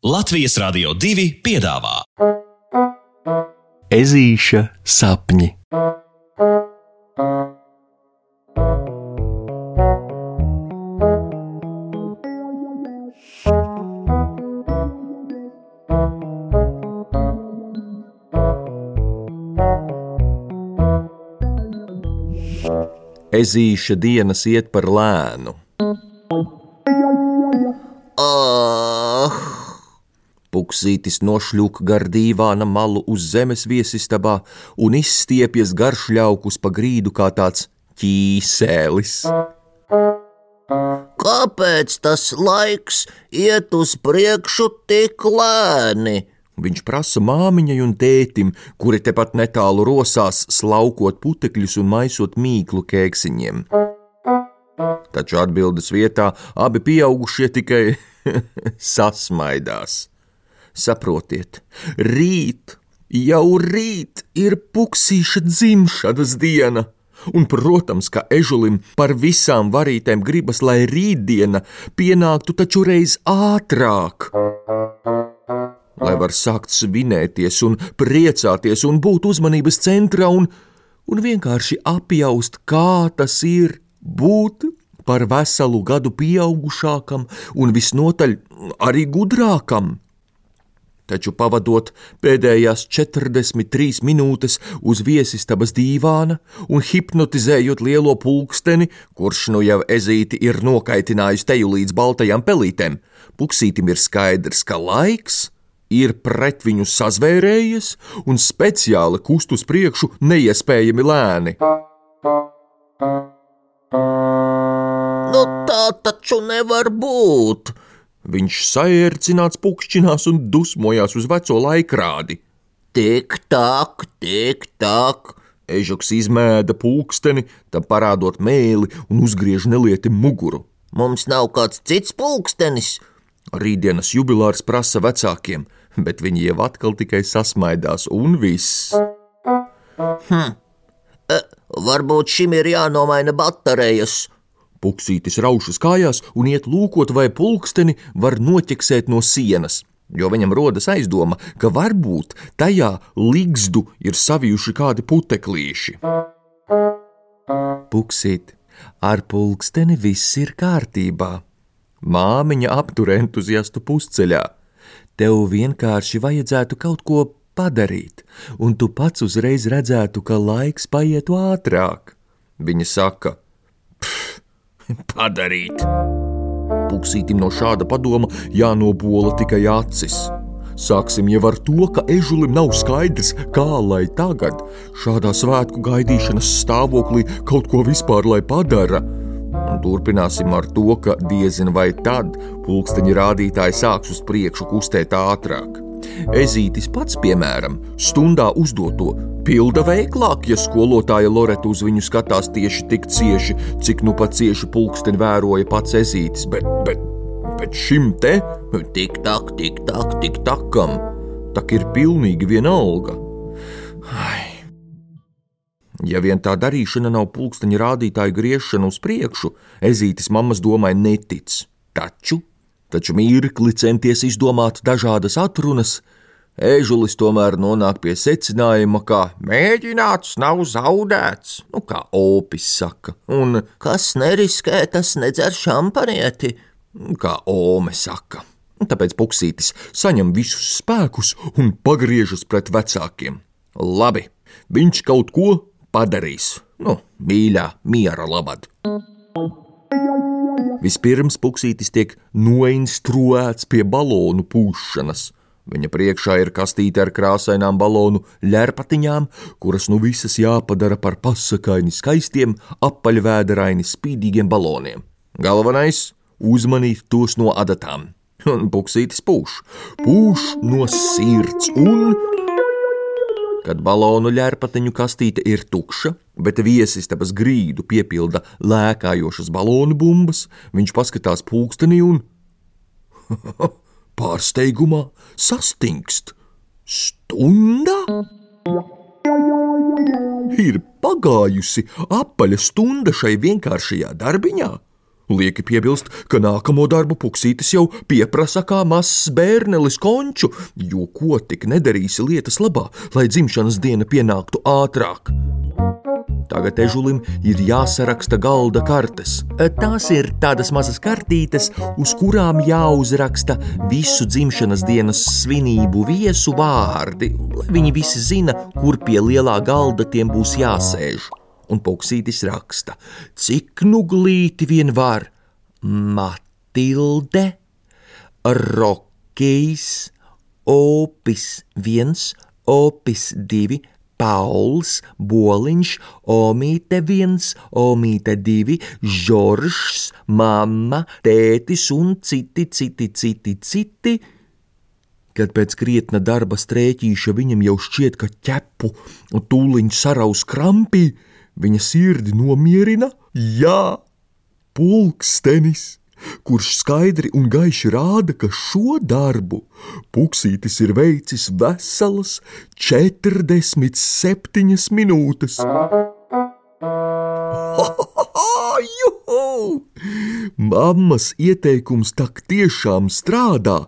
Latvijas Rādio 2 piedāvā Ezīša sapņi. Ezīša dienas iet par lēnu. Puksītis nošļūk gar dīvāna malu uz zemes viesistabā un izstiepjas garš ļaukus pa grīdu kā tāds ķīsēlis. kāpēc tas laiks iet uz priekšu tik lēni? Viņš prasa māmiņai un tētim, kuri tepat netālu rosās, slaukot putekļus un maisot mīklu kēksiņiem. Taču atbildes vietā abi pieaugušie tikai sasmaidās. Saprotiet, rīt, jau rīt ir puksīša dzimšanas diena. Un, protams, ka ežulim par visām varītēm gribas, lai rītdiena pienāktu taču reiz ātrāk. Lai var sākt svinēties un priecāties un būt uzmanības centrā un, un vienkārši apjaust, kā tas ir būt par veselu gadu pieaugušākam un visnotaļ arī gudrākam taču pavadot pēdējās 43 minūtes uz viesistabas dīvāna un hipnotizējot lielo pulksteni, kurš nu jau ezīti ir nokaitinājis teju līdz baltajām pelītēm, puksītim ir skaidrs, ka laiks ir pret viņu sazvērējies un speciāli kust uz priekšu neiespējami lēni. Nu tā taču nevar būt. Viņš saērcināts pukšķinās un dusmojās uz veco laikrādi. Tik tak, tik tak. Ežoks izmēda pulksteni, tam parādot mēli un uzgriež nelieti muguru. Mums nav kāds cits pulkstenis. Rītdienas jubilārs prasa vecākiem, bet viņi jau atkal tikai sasmaidās un viss. Varbūt šim ir jānomaina baterijas. Puksītis raušas kājās un iet lūkot, vai pulksteni var noķeksēt no sienas, jo viņam rodas aizdoma, ka varbūt tajā ligzdu ir savijuši kādi puteklīši. Puksīt, ar pulksteni viss ir kārtībā. Māmiņa aptur entuziastu pusceļā. Tev vienkārši vajadzētu kaut ko padarīt, un tu pats uzreiz redzētu, ka laiks paietu ātrāk. Viņa saka, padarīt. Puksītim no šāda padoma jānobola tikai acis. Sāksim jau ar to, ka ežulim nav skaidrs, kā lai tagad, šādā svētku gaidīšanas stāvoklī, kaut ko vispār lai padara. Un turpināsim ar to, ka diezin vai tad pulksteņa rādītāji sāks uz priekšu kustēt ātrāk. Ezītis pats, piemēram, stundā uzdoto pilda veiklāk, ja skolotāja Loreta uz viņu skatās tieši tik cieši, cik nu pat cieši pulksteni vēroja pats Ezītis, bet, bet, bet šim te Tik tak, tik tak, tik tak. takam tak ir pilnīgi vienalga. Ai. Ja vien tā darīšana nav pulksteņa rādītāju griešana uz priekšu, Ezītis mammas domai netic. Taču, taču mirkli centies izdomāt dažādas atrunas, Ežulis tomēr nonāk pie secinājuma, ka mēģināts nav zaudēts, nu kā opis saka, un Kas neriskē, tas nedzer šampanieti. kā Ome saka. Tāpēc puksītis saņem visus spēkus un pagriežas pret vecākiem. Labi, viņš kaut ko padarīs. Nu, mīļā, miera labad. Vispirms puksītis tiek noinstruēts pie balonu pūšanas. Viņa priekšā ir kastīte ar krāsainām balonu lerpatiņām, kuras nu visas jāpadara par pasakaini skaistiem, apaļvēderaini spīdīgiem baloniem. Galvenais - uzmanīt tos no adatām. Un puksītis pūš, pūš no sirds un Kad balonu ģērpatiņu kastīte ir tukša, bet viesistabas grīdu piepilda lēkājošas balonu bumbas, viņš paskatās pulkstenī un pārsteigumā sastingst. Stunda? Ir pagājusi apaļa stunda šai vienkāršajā darbiņā, Lieki piebilst, ka nākamo darbu puksītis jau pieprasa kā mazs bērnelis konču, jo ko tik nedarīsi lietas labā, lai dzimšanas diena pienāktu ātrāk. Tagad ežulim ir jāsaraksta galda kartes. Tās ir tādas mazas kartītes, uz kurām jāuzraksta visu dzimšanas dienas svinību viesu vārdi, lai viņi visi zina, kur pie lielā galda tiem būs jāsēž. Un Puksītis raksta, cik nu glīti vien var Matilde, Rokejs, Opis 1, Opis 2, Pauls, Boliņš, Omīte viens, Omīte divi, Žoržs, mamma, tētis un citi, citi, citi, citi. Kad pēc krietna darba strēķīša viņam jau šķiet, ka ķepu un tūliņ saraus krampī, viņa sirdi nomierina, jā, pulkstenis kurš skaidri un gaiši rāda, ka šo darbu Puksītis ir veicis veselas 47 minūtes. Juhu! Mammas ieteikums tak tiešām strādā,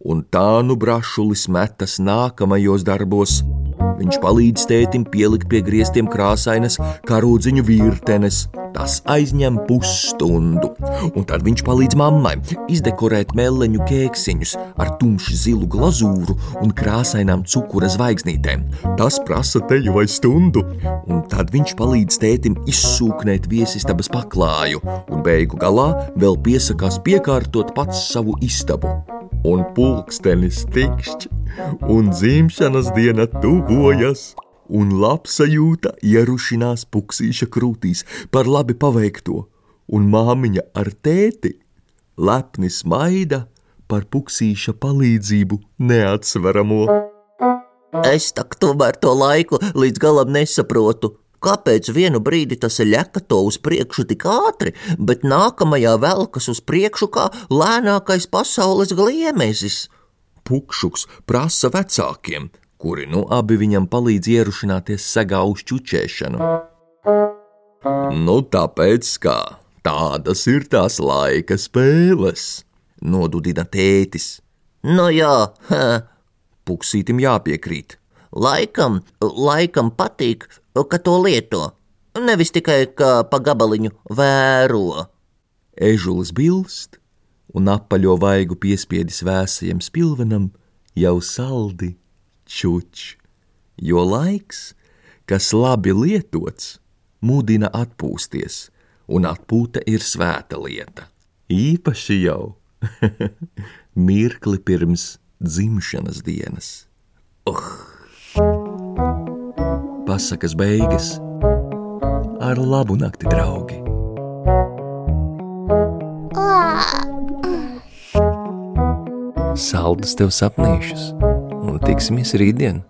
un tā nu brašulis metas nākamajos darbos. Viņš palīdz tētim pielikt pie griestiem krāsainas karūdziņu virtenes. Tas aizņem pusstundu, un tad viņš palīdz mammai izdekorēt meleņu kēksiņus ar tumšu zilu glazūru un krāsainām cukura zvaigznītēm. Tas prasa teju vai stundu, un tad viņš palīdz tētim izsūknēt viesistabas paklāju, un beigu galā vēl piesakās piekārtot pats savu istabu un pulkstenis tikšķi, un dzimšanas diena tuvojas, un labsajūta ierušinās puksīša krūtīs par labi paveikto, un māmiņa ar tēti lepni smaida par puksīša palīdzību neatsveramo. Es tak tomēr to laiku līdz galam nesaprotu. Kāpēc vienu brīdi tas ļeka to uz priekšu tik ātri, bet nākamajā velkas uz priekšu kā lēnākais pasaules gliemezis? Pukšuks prasa vecākiem, kuri nu abi viņam palīdz ierušināties segā uz čučēšanu. Nu, tāpēc kā tādas ir tās laika spēles, nodudina tētis. Nu jā, ha, Puksītim jāpiekrīt. laikam, laikam patīk, ka to lieto. Nevis tikai kā pa gabaliņu vēro. Ežulis bilst un apaļo vaigu piespiedis vēsajam spilvenam jau saldi čuč, jo laiks, kas labi lietots, mudina atpūsties, un atpūta ir svēta lieta. Īpaši jau mirkli pirms dzimšanas dienas. Uh! Pasakas beigas ar labu nakti, draugi! Saldus tev sapnīšus, un tiksimies rītdien!